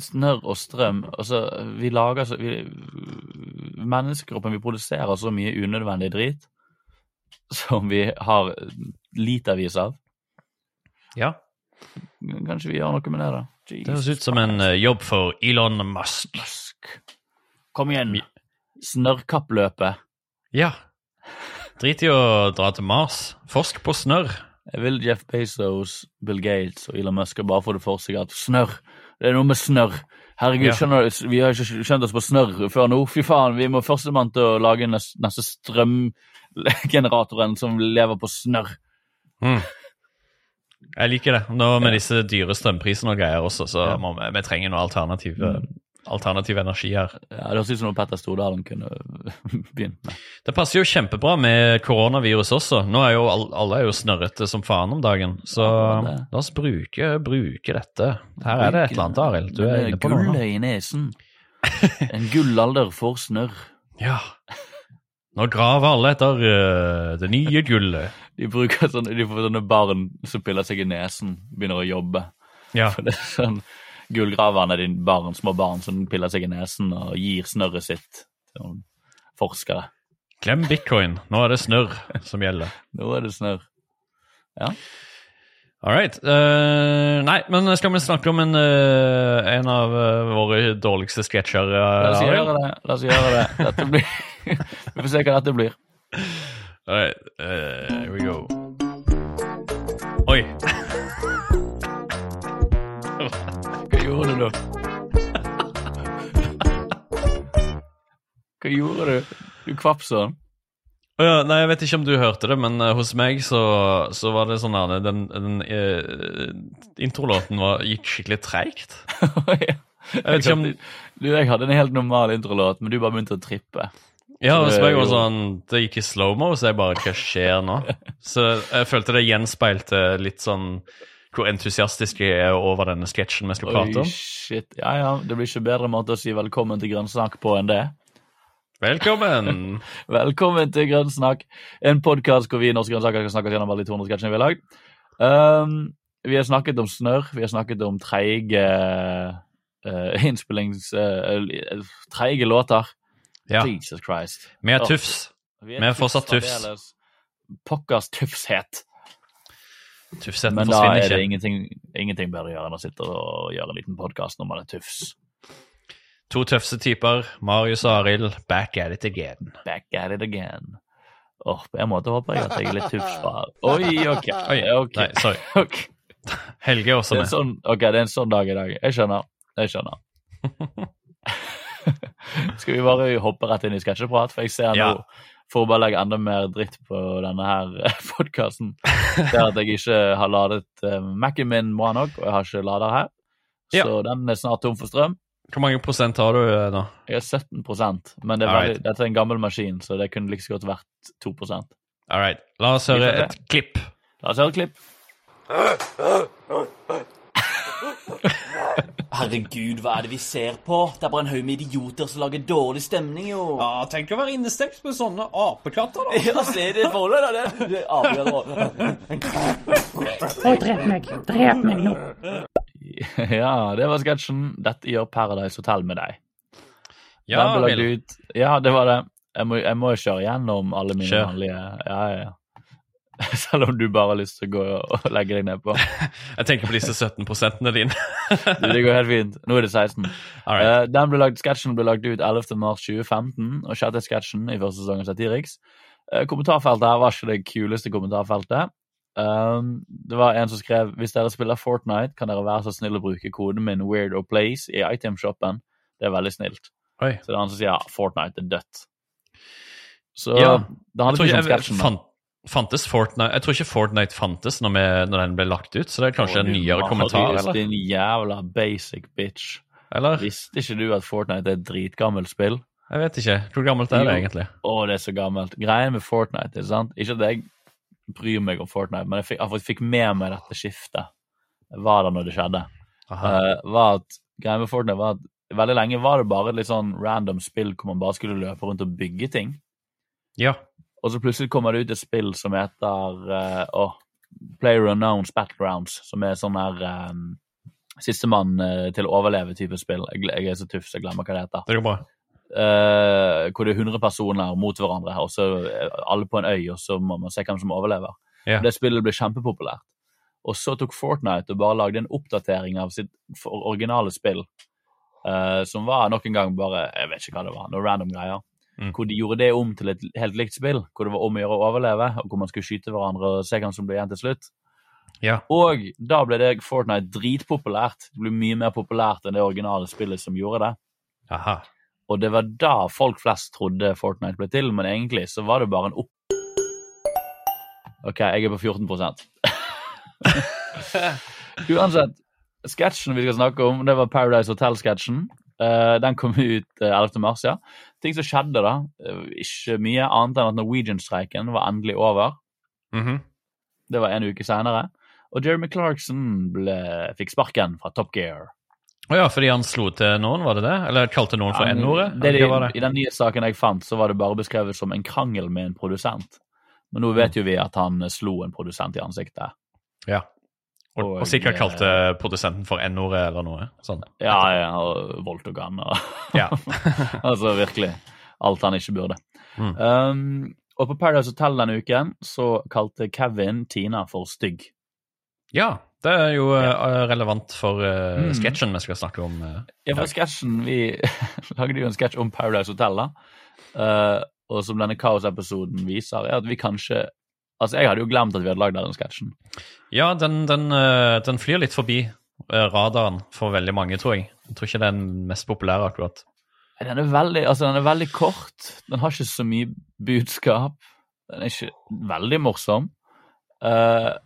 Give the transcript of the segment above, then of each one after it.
snørr og strøm Altså, vi lager så vi, Menneskekroppen, vi produserer så mye unødvendig drit som vi har litervis av. Ja. Kanskje vi gjør noe med det, da. Det høres ut som en eh, jobb for Elon Musk. Musk. Kom igjen. Snørrkappløpet. Ja. Drit i å dra til Mars. Forsk på snørr. Jeg vil Jeff Bezos, Bill Gates og Elon Musk bare få det for seg at snørr Det er noe med snørr. Herregud, skjønner du, vi har ikke skjønt oss på snørr før nå. Fy faen, vi må førstemann til å lage neste, strømgeneratoren som lever på snørr. Mm. Jeg liker det. Nå med disse dyre strømprisene og greier også, så vi, vi trenger noe alternativ, alternativ energi her. Ja, det høres ut som noe Petter Stordalen kunne begynt med. Det passer jo kjempebra med koronavirus også. Nå er jo alle er jo snørrete som faen om dagen, så Ja, la oss bruke, bruke dette. Her er det et eller annet, Arild. Du er inne på noe. Gullet i nesen. En gullalder for snørr. Ja. Nå graver alle etter uh, det nye gullet. De bruker sånn, de får sånne barn som piller seg i nesen, begynner å jobbe. Ja. For det er sånn Gullgraverne er dine barn, små barn som piller seg i nesen og gir snørret sitt til noen forskere. Glem bitcoin. Nå er det snørr som gjelder. Nå er det snørr. Ja. All right. Uh, nei, men skal vi snakke om en, uh, en av uh, våre dårligste sketsjer? La oss gjøre det. La oss gjøre det. Dette blir Vi får se hva dette blir. All right. here we go. Oi. Gjorde du da? Hva gjorde du? Du kvapp sånn. Ja, nei, Jeg vet ikke om du hørte det, men uh, hos meg så, så var det sånn at den, den uh, introlåten var, gikk skikkelig treigt. jeg vet ikke om- Du, jeg hadde en helt normal introlåt, men du bare begynte å trippe. Ja, hos meg var sånn Det gikk i slow-mo, så jeg bare Hva skjer nå? Så jeg følte det gjenspeilte litt sånn hvor entusiastisk jeg er over denne sketsjen vi skal prate Oi, om. shit. Ja, ja. Det blir ikke bedre måte å si velkommen til Grønnsnakk på enn det. Velkommen! Velkommen til Grønnsnakk, en podkast hvor vi i Norske Grønnsaker skal snakke gjennom alle de 200 sketsjene vi har lagd. Um, vi har snakket om snørr, vi har snakket om treige uh, innspillings... Uh, treige låter. Ja, Jesus Christ. vi er tufs. Vi er fortsatt tufs. Pokkers tufshet. Tufsheten Men da er det ingenting, ingenting bedre å gjøre enn å sitte og gjøre en liten podkast når man er tufs. To tøfse typer. Marius og Arild, back at it again. Back at it again. Åh, på en måte håper jeg at jeg er litt tufs på her. Oi, ok. Oi, ok. nei, sorry. Okay. Helge er også Det er, med. sånn, ok, det er en sånn dag i dag. Jeg skjønner. Jeg skjønner. Skal vi bare hoppe rett inn i sketsjeprat? For jeg ser Ja. nå, for å bare legge enda mer dritt på denne her podkasten, det er at jeg ikke har ladet uh, Mac-en min bra nok, og jeg har ikke lader her. Ja. Så den er snart tom for strøm. Hvor mange prosent har du eh, nå? Jeg er 17% men det er veldig, dette er en gammel maskin, så det kunne like så godt vært 2% All right. La oss høre et klipp. La oss høre et klipp. Herregud, hva er det vi ser på? Det er bare en haug med idioter som lager dårlig stemning, jo. Ja, tenk å være innestengt med sånne apekatter, da. Ja, se det forholdet, da. Det, det avgjør Å, drep meg. Drep meg nå. Ja, det var sketsjen. Dette gjør Paradise Hotel med deg. Ja. Ja, det var det. Jeg må, jeg må kjøre gjennom alle mine vanlige Ja, ja, ja. Selv om du bare har lyst til å gå og legge deg nedpå. Jeg tenker på disse 17 prosentene dine. Du, det går helt fint. Nå er det 16. Right. Eh, den ble lagt, sketsjen ble lagt ut 11. mars 2015, og sjette sketsjen i første sesong av Satiriks. Eh, kommentarfeltet her var ikke det kuleste kommentarfeltet. Um, det var en som skrev hvis dere spiller Fortnite, kan dere være så snill å bruke koden min Weird or i itemshoppen. Det er veldig snilt. Oi. Så det er han som sier ja, Fortnite er dødt. Så Ja, det handler ikke om sketsjen. Fantes Fortnite Jeg tror ikke Fortnite fantes når, vi, når den ble lagt ut, så det er kanskje en nyere kommentar, eller? Din jævla basic bitch. Eller? Visste ikke du at Fortnite er et dritgammelt spill? Jeg vet ikke. Hvor gammelt er det egentlig? Å, det er så gammelt. Greien med Fortnite er sant? Ikke at jeg bryr meg om Fortnite, men jeg fikk, jeg fikk med meg dette skiftet. Var det når det skjedde. Eh, var at Greien med Fortnite var at veldig lenge var det bare et litt sånn random spill hvor man bare skulle løpe rundt og bygge ting. Ja. Og så plutselig kommer det ut et spill som heter uh, Player Unknowns Battlegrounds, som er sånn her um, sistemann uh, til å overleve-type spill. Jeg, jeg er så tuff, så jeg glemmer hva det heter. Det går bra. Uh, hvor det er 100 personer mot hverandre, og så er alle på en øy, og så må man se hvem som overlever. Yeah. Det spillet ble kjempepopulært. Og så tok Fortnite og bare lagde en oppdatering av sitt originale spill, uh, som var nok en gang bare Jeg vet ikke hva det var, noen random greier. Mm. Hvor de gjorde det om til et helt likt spill, hvor det var om å gjøre å overleve, og hvor man skulle skyte hverandre og se hvem som ble igjen til slutt. Ja. Og da ble det Fortnite dritpopulært. Det ble mye mer populært enn det originale spillet som gjorde det. Aha. Og det var da folk flest trodde Fortnite ble til, men egentlig så var det bare en opp... Ok, jeg er på 14% Uansett, sketsjen vi skal snakke om, det var Paradise Hotel-sketsjen. Uh, den kom ut eh, 11. mars, ja. Ting som skjedde da, eh, ikke mye annet enn at Norwegian-streiken var endelig over. Mhm. Det var en uke senere. Og Jeremy Clarkson ble, fikk sparken fra Top Gear. Å ja, fordi han slo til noen, var det det? Eller kalte noen for N-ordet? I den nye saken jeg fant, så var det bare beskrevet som en krangel med en produsent. Men nå vet jo vi at han slo en produsent i ansiktet. Ja. Og, Og, og sikkert eh, kalte produsenten for N-ordet eller noe. Sånn. Ja, ja, og voldtok han. Og, Ja. altså virkelig alt han ikke burde. Mm. Um, og på Paradise Hotel denne uken så kalte Kevin Tina for stygg. ja. Det er jo eh, relevant for uh, Mm. sketsjen vi skal snakke om. Uh, Ja, for sketsjen Vi lagde jo en sketsj om Paradise Hotel, da. Uh, og som denne kaosepisoden viser, er at vi kanskje Altså, jeg hadde jo glemt at vi hadde lagd den sketsjen. Ja, den, den, eh, den flyr litt forbi eh, radaren for veldig mange, tror jeg. Jeg tror ikke det er den mest populære akkurat. Den er veldig, altså den er veldig kort. Den har ikke så mye budskap. Den er ikke veldig morsom. Uh,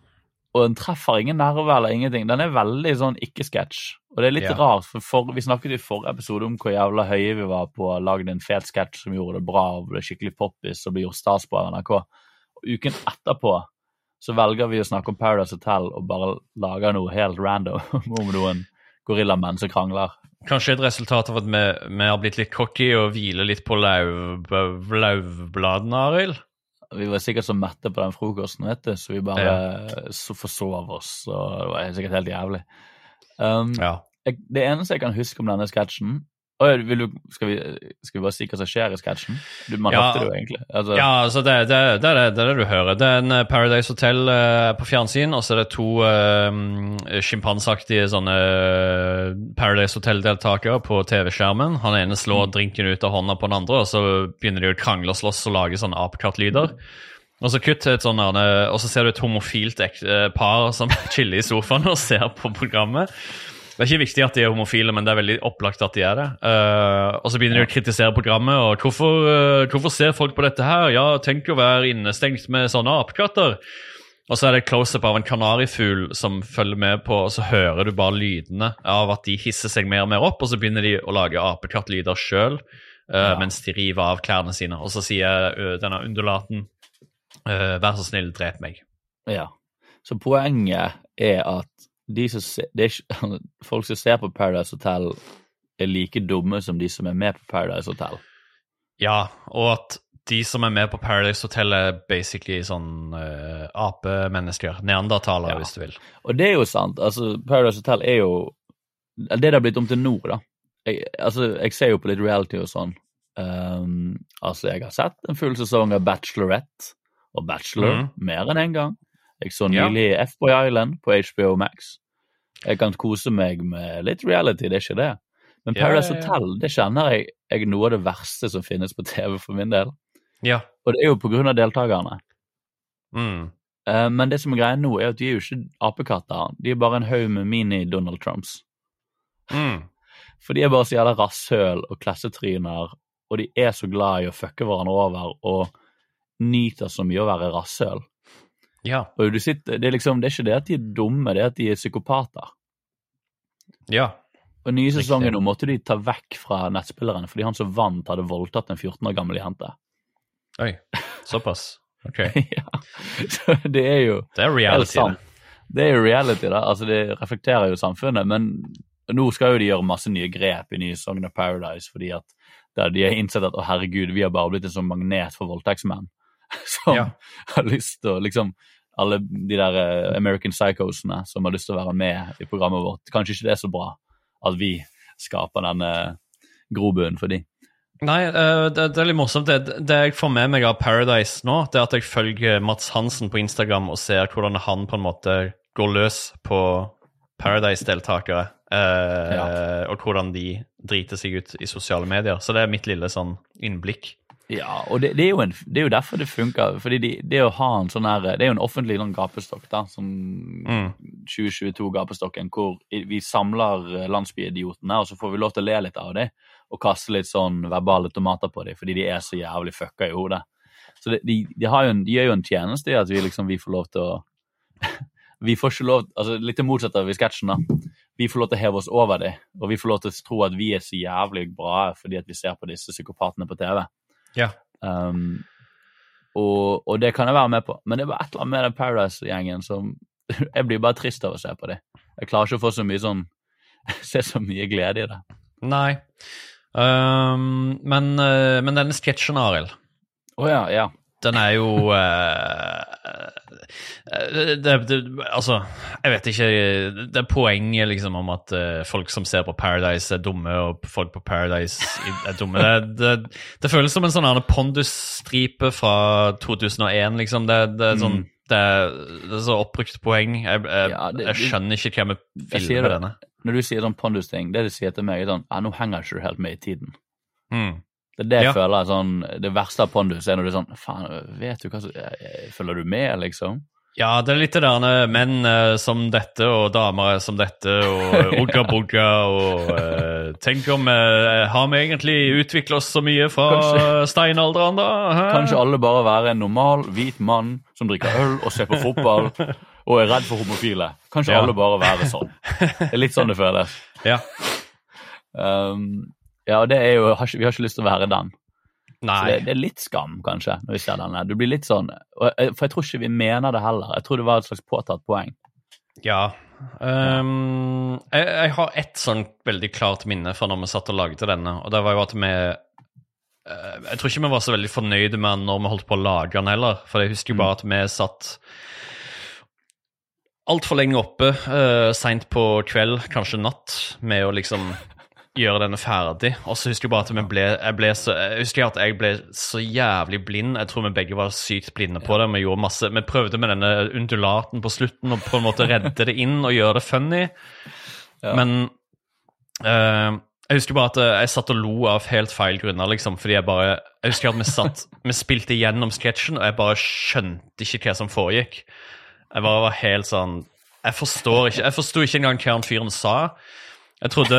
og den treffer ingen nerve eller ingenting. Den er veldig sånn ikke-sketsj. Og det er litt Ja. rart, for, for vi snakket i forrige episode om hvor jævla høye vi var på å lage en fet sketsj som gjorde det bra og ble skikkelig poppis og ble gjort stas på NRK. Uken etterpå så velger vi å snakke om Paradise Hotel og bare lager noe helt random om noen gorillamenn som krangler. Kanskje et resultat av at vi, vi har blitt litt cocky og hviler litt på lauv, lauvbladene, Arild. Vi var sikkert så mette på den frokosten, vet du, så vi bare så forsov oss, og det var sikkert helt jævlig. Um, Ja. jeg, det eneste jeg kan huske om denne sketsjen vil du, skal, vi, skal vi bare si hva som skjer i sketsjen? Du, man Ja. det jo egentlig. Altså, Ja, altså det, det, det, er det, du hører. Det er en eh, Paradise Hotel uh, på fjernsyn, og så er det to uh, sjimpanseaktige sånne Paradise Hotel-deltakere på TV-skjermen. Han ene slår drinken ut av hånda på den andre, og så begynner de å krangle og slåss og lage sånne apekattlyder. Og så kutt til et sånn, og så ser du et homofilt par som chiller i sofaen og ser på programmet. Det er ikke viktig at de er homofile, men det er veldig opplagt at de er det. Uh, og så begynner de å kritisere programmet. og hvorfor, uh, hvorfor ser folk på dette her? Ja, tenk å være innestengt med sånne apekatter. Og så er det close-up av en kanarifugl som følger med på, og så hører du bare lydene av at de hisser seg mer og mer opp, og så begynner de å lage apekattlyder sjøl mens de river av klærne sine. Og så sier eh, denne undulaten eh, vær så snill, drep meg. Ja. Så poenget er at de som se, det er folk som ser på Paradise Hotel, er like dumme som de som er med på Paradise Hotel. Ja, og at de som er med på Paradise Hotel, er basically sånn uh, apemennesker. Neandertalere, Ja. hvis du vil. Og det er jo sant. altså Paradise Hotel er jo Det det har blitt om til nå, da. Jeg, altså, jeg ser jo på litt reality og sånn. Um, altså, jeg har sett en full sesong av Bachelorette og Bachelor mm. mer enn én en gang. Jeg så Ja. nylig F-Boy Island på HBO Max. Jeg kan kose meg med litt reality, det er ikke det. Men Ja, Paradise ja, ja. Hotel, det kjenner jeg er noe av det verste som finnes på TV for min del. Ja. Og det er jo på grunn av deltakerne. Mm. Eh, Men det som er greia nå, er at de er jo ikke apekatter. De er bare en haug med mini-Donald Trumps. Mm. For de er bare så jævla rasshøl og klassetryner, og de er så glad i å fucke hverandre over og nyter så mye å være rasshøl. Ja. Sitter, det, er liksom, det er ikke det at de er dumme, det er at de er psykopater. Ja. Og nye sesongen nå måtte de ta vekk fra nettspilleren fordi han som vant, hadde voldtatt en 14 år gammel jente. Oi. Såpass. Ok. ja. Så det er jo Det er reality, det. Det er jo reality, da. Altså, det reflekterer jo samfunnet. Men nå skal jo de gjøre masse nye grep i nye Sogn av Paradise, fordi at der de har innsett at å herregud, vi har bare blitt en sånn magnet for voldtektsmenn som Ja. har lyst til å liksom alle de der eh, American Psychosene som har lyst til å være med i programmet vårt. Kanskje ikke det er så bra at vi skaper denne grobunnen for de. Nei, eh, det, det er litt morsomt. Det, det jeg får med meg av Paradise nå, det er at jeg følger Mats Hansen på Instagram og ser hvordan han på en måte går løs på Paradise-deltakere. eh, Og hvordan de driter seg ut i sosiale medier. Så det er mitt lille sånn innblikk. Ja, og det, det, er, en, det er jo derfor det funker. fordi de, det å ha en sånn her, det er jo en offentlig sånn gapestokk, da, som 2022-gapestokken, hvor vi samler eh, landsbyidiotene, og så får vi lov til å le litt av dem og kaste litt sånn verbale tomater på dem, fordi de er så jævlig fucka i hodet. Så det, de, de, en, de gjør jo en tjeneste i at vi liksom vi får lov til å Vi får ikke lov altså Litt det motsatte av i sketsjen, da. Vi får lov til å heve oss over dem, og vi får lov til å tro at vi er så jævlig bra fordi at vi ser på disse psykopatene på TV. Ja. Um, og, og det kan jeg være med på, men det er bare et eller annet med den Paradise-gjengen som Jeg blir bare trist av å se på dem. Jeg klarer ikke å få så mye sånn Se så mye glede i det. Nei. Um, men, eh, men denne sketsjen, Arild, Å ja, ja. Den er jo uh, det, det, Altså, jeg vet ikke Det er poenget liksom om at uh, folk som ser på Paradise, er dumme, og folk på Paradise er dumme. Det, det, føles som en sånn pondusstripe fra 2001, liksom. Det, er sånn det er, det er så oppbrukt poeng. Jeg, jeg, Ja, det- jeg skjønner ikke hva vi Jeg vil med denne. Når du sier sånn Pondus-ting, det du sier til meg, er sånn Ja, nå henger ikke du helt med i tiden. Mm. Det er det jeg Ja. føler sånn Det verste av Pondus er når du er sånn Faen, vet du hva som Følger du med, liksom? Ja, det er litt det der menn eh, som dette, og damer som dette, og ugga bugga, og uh, Tenk om uh, Har vi egentlig utvikla oss så mye fra Kanskje- steinalderen, da? Hæ? Kanskje alle bare være en normal, hvit mann som drikker øl og ser på fotball og er redd for homofile. Kanskje Ja. alle bare være sånn. Det er litt sånn det føles. Ja. Um, ja, og det er jo, Vi har ikke lyst til å være den. Så Nei. det, det er litt skam, kanskje, når vi ser denne. Du blir litt sånn, og For jeg tror ikke vi mener det heller. Jeg tror det var et slags påtatt poeng. Ja. Um, jeg, jeg har ett sånn veldig klart minne fra når vi satt og lagde denne, og det var jo at vi eh, Jeg tror ikke vi var så veldig fornøyde med den når vi holdt på å lage den heller, for jeg husker jo bare at vi satt altfor lenge oppe, uh, seint på kveld, kanskje natt, med å liksom gjøre denne ferdig. Og så husker jeg bare at vi ble, jeg ble så, jeg husker at jeg ble så jævlig blind. Jeg tror vi begge var sykt blinde på det. Vi gjorde masse, vi prøvde med denne undulaten på slutten og på en måte redde det inn og gjøre det funny. Men uh, jeg husker bare at jeg satt og lo av helt feil grunner, liksom, fordi jeg bare Jeg husker at vi satt Vi spilte gjennom sketsjen, og jeg bare skjønte ikke hva som foregikk. Jeg bare var helt sånn Jeg forstår ikke Jeg forsto ikke engang hva han fyren sa. Jeg trodde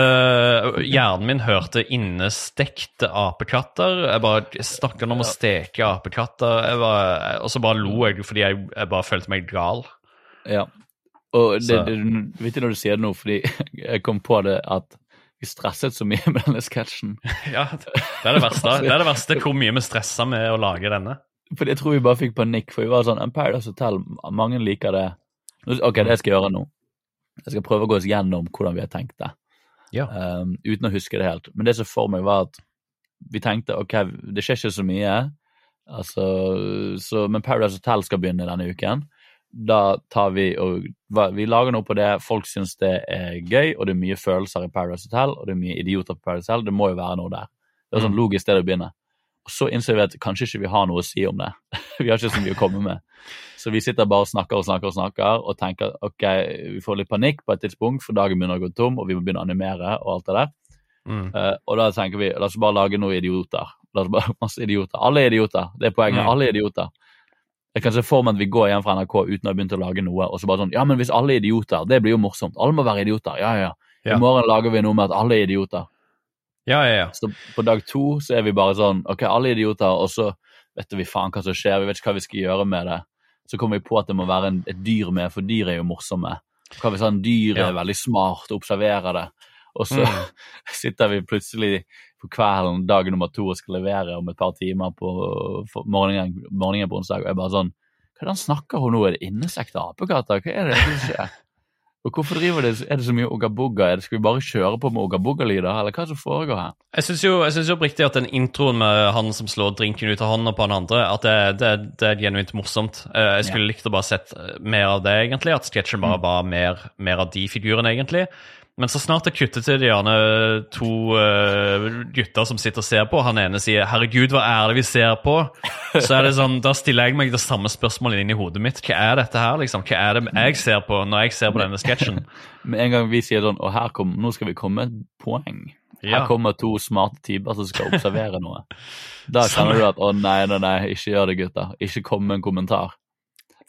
hjernen min hørte innestekte apekatter. Jeg bare snakka om å steke apekatter, jeg bare, og så bare lo jeg fordi jeg, jeg bare følte meg gal. Ja. Og det, det, vet du når du sier det nå, fordi jeg kom på det at vi stresset så mye med denne sketsjen. Ja, det er det verste. Det er det verste hvor mye vi stressa med å lage denne. Fordi jeg tror vi bare fikk panikk, for vi var sånn Paradise Hotel, mange liker det. Ok, det skal jeg gjøre nå. Jeg skal prøve å gå oss gjennom hvordan vi har tenkt det, Ja. um, uten å huske det helt. Men det som for meg var at vi tenkte ok, det skjer ikke så mye, altså, så, men Paradise Hotel skal begynne denne uken. Da tar vi og vi lager noe på det, folk syns det er gøy, og det er mye følelser i Paradise Hotel, og det er mye idioter på Paradise Hotel, det må jo være noe der. Det er sånn logisk sted å begynne. Så innser vi at kanskje ikke vi har noe å si om det. vi har ikke så mye å komme med. Så vi sitter bare og snakker og snakker og snakker og tenker ok, vi får litt panikk på et tidspunkt, for dagen begynner å gå tom, og vi må begynne å animere og alt det der. Mm. Uh, og da tenker vi la oss bare lage noen idioter. La oss bare masse idioter. Alle er idioter. Det er poenget. Mm. Alle er idioter. Jeg kan se for meg at vi går hjem fra NRK uten å ha begynt å lage noe, og så bare sånn Ja, men hvis alle er idioter, det blir jo morsomt. Alle må være idioter. Ja, ja. Ja. I morgen lager vi noe med at alle er idioter. Ja, ja, ja. Så på dag to så er vi bare sånn Ok, alle er idioter, og så vet vi faen hva som skjer, vi vet ikke hva vi skal gjøre med det. Så kommer vi på at det må være en, et dyr med, for dyr er jo morsomme. Hva hvis han dyr Ja. er veldig smart og observerer det, og så Mm. sitter vi plutselig på kvelden dag nummer to og skal levere om et par timer på morgenen, morgenen på onsdag, og jeg bare sånn Hva er det han snakker om nå? Er det innesekte apekatter? Hva er det som skjer? Og hvorfor driver det, er det så mye Oga-Boga? Er Skal vi bare kjøre på med Oga-Boga-lyder, eller hva er det som foregår her? Jeg syns jo, jo oppriktig at den introen med han som slår drinken ut av hånda på han andre, at det, det, det er genuint morsomt. Eh, Jeg skulle likt å bare sett mer av det, egentlig. At sketsjen bare var mer, mer av de figurene, egentlig. Men så snart det kutter til de gjerne to uh, gutter som sitter og ser på, han ene sier 'herregud, hva er det vi ser på', så er det sånn, da stiller jeg meg det samme spørsmålet inn i hodet mitt. Hva er dette her, liksom? Hva er det jeg ser på når jeg ser på denne sketsjen? Med en gang vi sier sånn Og her kom, nå skal vi komme et poeng. Her Ja. kommer to smarte typer som skal observere noe. Da kjenner du at å nei, nei, nei, ikke gjør det, gutter. Ikke kom med en kommentar.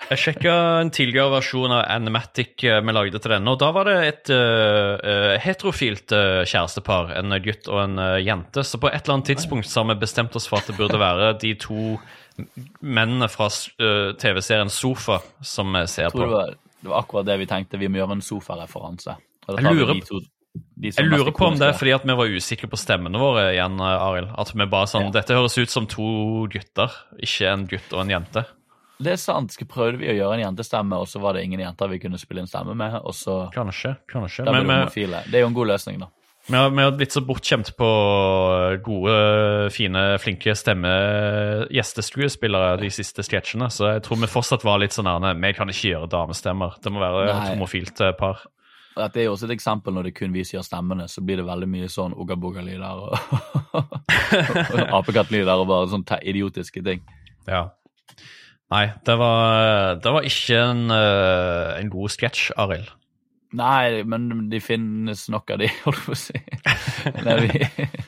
Jeg sjekka en tidligere versjon av Animatic eh, vi lagde til denne, og da var det et eh, heterofilt uh, kjærestepar, en gutt og en uh, jente. Så på et eller annet tidspunkt så har vi bestemt oss for at det burde være de to mennene fra TV-serien Sofa som vi ser på. det var, det var akkurat det vi tenkte. Vi må gjøre en sofareferanse. Jeg lurer de to- de Jeg er lurer på om det er fordi at vi var usikre på stemmene våre igjen, Arild. At vi bare sånn Ja. Dette høres ut som to gutter, ikke en gutt og en jente. Det er sant. Skal prøvde vi å gjøre en jentestemme, og så var det ingen jenter vi kunne spille en stemme med, og så Kanskje. kanskje. da ble det homofile. Det er jo en god løsning, da. Vi har, vi har blitt så bortskjemt på gode, fine, flinke stemme gjesteskuespillere de siste sketsjene, så jeg tror vi fortsatt var litt sånn her Vi kan ikke gjøre damestemmer. Det må være Nei. et homofilt eh, par. Dette er jo også et eksempel når det kun vi sier stemmene, så blir det veldig mye sånn Oga-Boga-lyder og, og apekattlyder og bare sånne idiotiske ting. Ja. Nei, det var, det var ikke en, eh, en god sketsj, Arild. Nei, men de finnes nok av de, holdt jeg på å si. Nei, vi,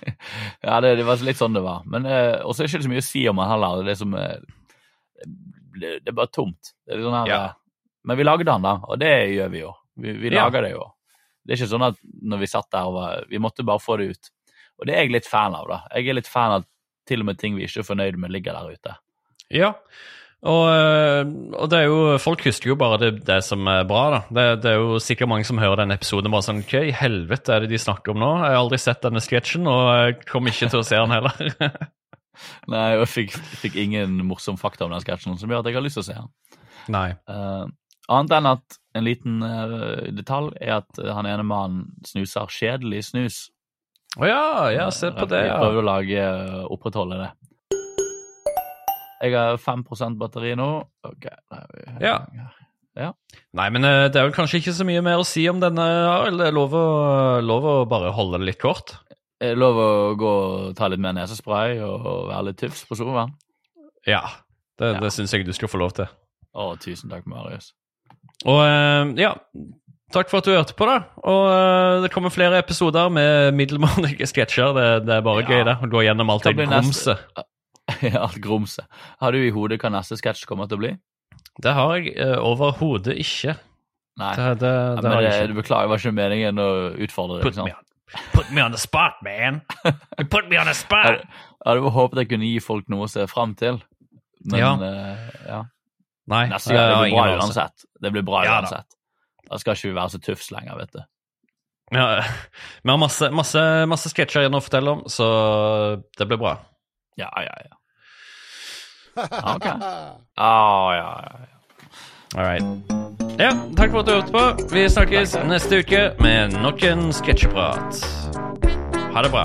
ja, det, det var litt sånn det var. Men eh, også er det ikke så mye å si om han heller. Det er som eh, det, det er bare tomt. Det er sånn her, Ja. eh, Men vi lagde han, da, og det gjør vi jo. Vi, vi Ja. lager det jo. Det er ikke sånn at når vi satt der var Vi måtte bare få det ut. Og det er jeg litt fan av, da. Jeg er litt fan av til og med ting vi ikke er fornøyd med, ligger der ute. Ja. Og, eh, og det er jo Folk husker jo bare det, det som er bra, da. Det, det er jo sikkert mange som hører denne episoden bare sånn Hva i helvete er det de snakker om nå? Jeg har aldri sett denne sketsjen, og jeg kom ikke til å se den heller. Nei, og jeg fikk, fikk ingen morsom fakta om den sketsjen som gjør at jeg har lyst til å se den. Nei. Uh, annet enn at en liten uh, detalj er at han ene mannen snuser kjedelig snus. Å ja, ja, se på det, ja. prøver å lage, opprettholde det. Jeg har 5% batteri nå. Ok. da er vi- Ja. Nei, men eh, det er vel kanskje ikke så mye mer å si om denne, Arild. Det er lov å, lov å bare holde det litt kort. Er det lov å gå og ta litt mer nesespray og være litt tufs på sofaen? Ja. Det, Ja. det syns jeg du skal få lov til. Å, tusen takk, Marius. Og eh, ja, takk for at du hørte på, da. Og eh, det kommer flere episoder med middelmådige sketsjer. Det, det er bare Ja. gøy, det. Å gå gjennom alt det grumset. Ja, alt grumset. Har du i hodet hva neste sketsj kommer til å bli? Det har jeg uh, overhodet ikke. Nei. Det, det, Ja, men det, jeg du ikke. beklager, det var ikke meningen å utfordre deg. Put me, on, put me on the spot, man. You put me on the spot! Jeg hadde håpet jeg kunne gi folk noe å se fram til. Men Ja. Uh, ja. Nei, neste gang det blir bra uansett. Det blir bra Ja uansett. Da skal ikke vi være så tufs lenger, vet du. Ja, vi har masse, masse, masse sketsjer igjen å fortelle om, så det blir bra. Ja, ja, ja. Ah, Ok. Ah, ja, ja, ja. All right. Ja, takk for at du hørte på. Vi snakkes neste uke med nok en sketsjeprat. Ha det bra.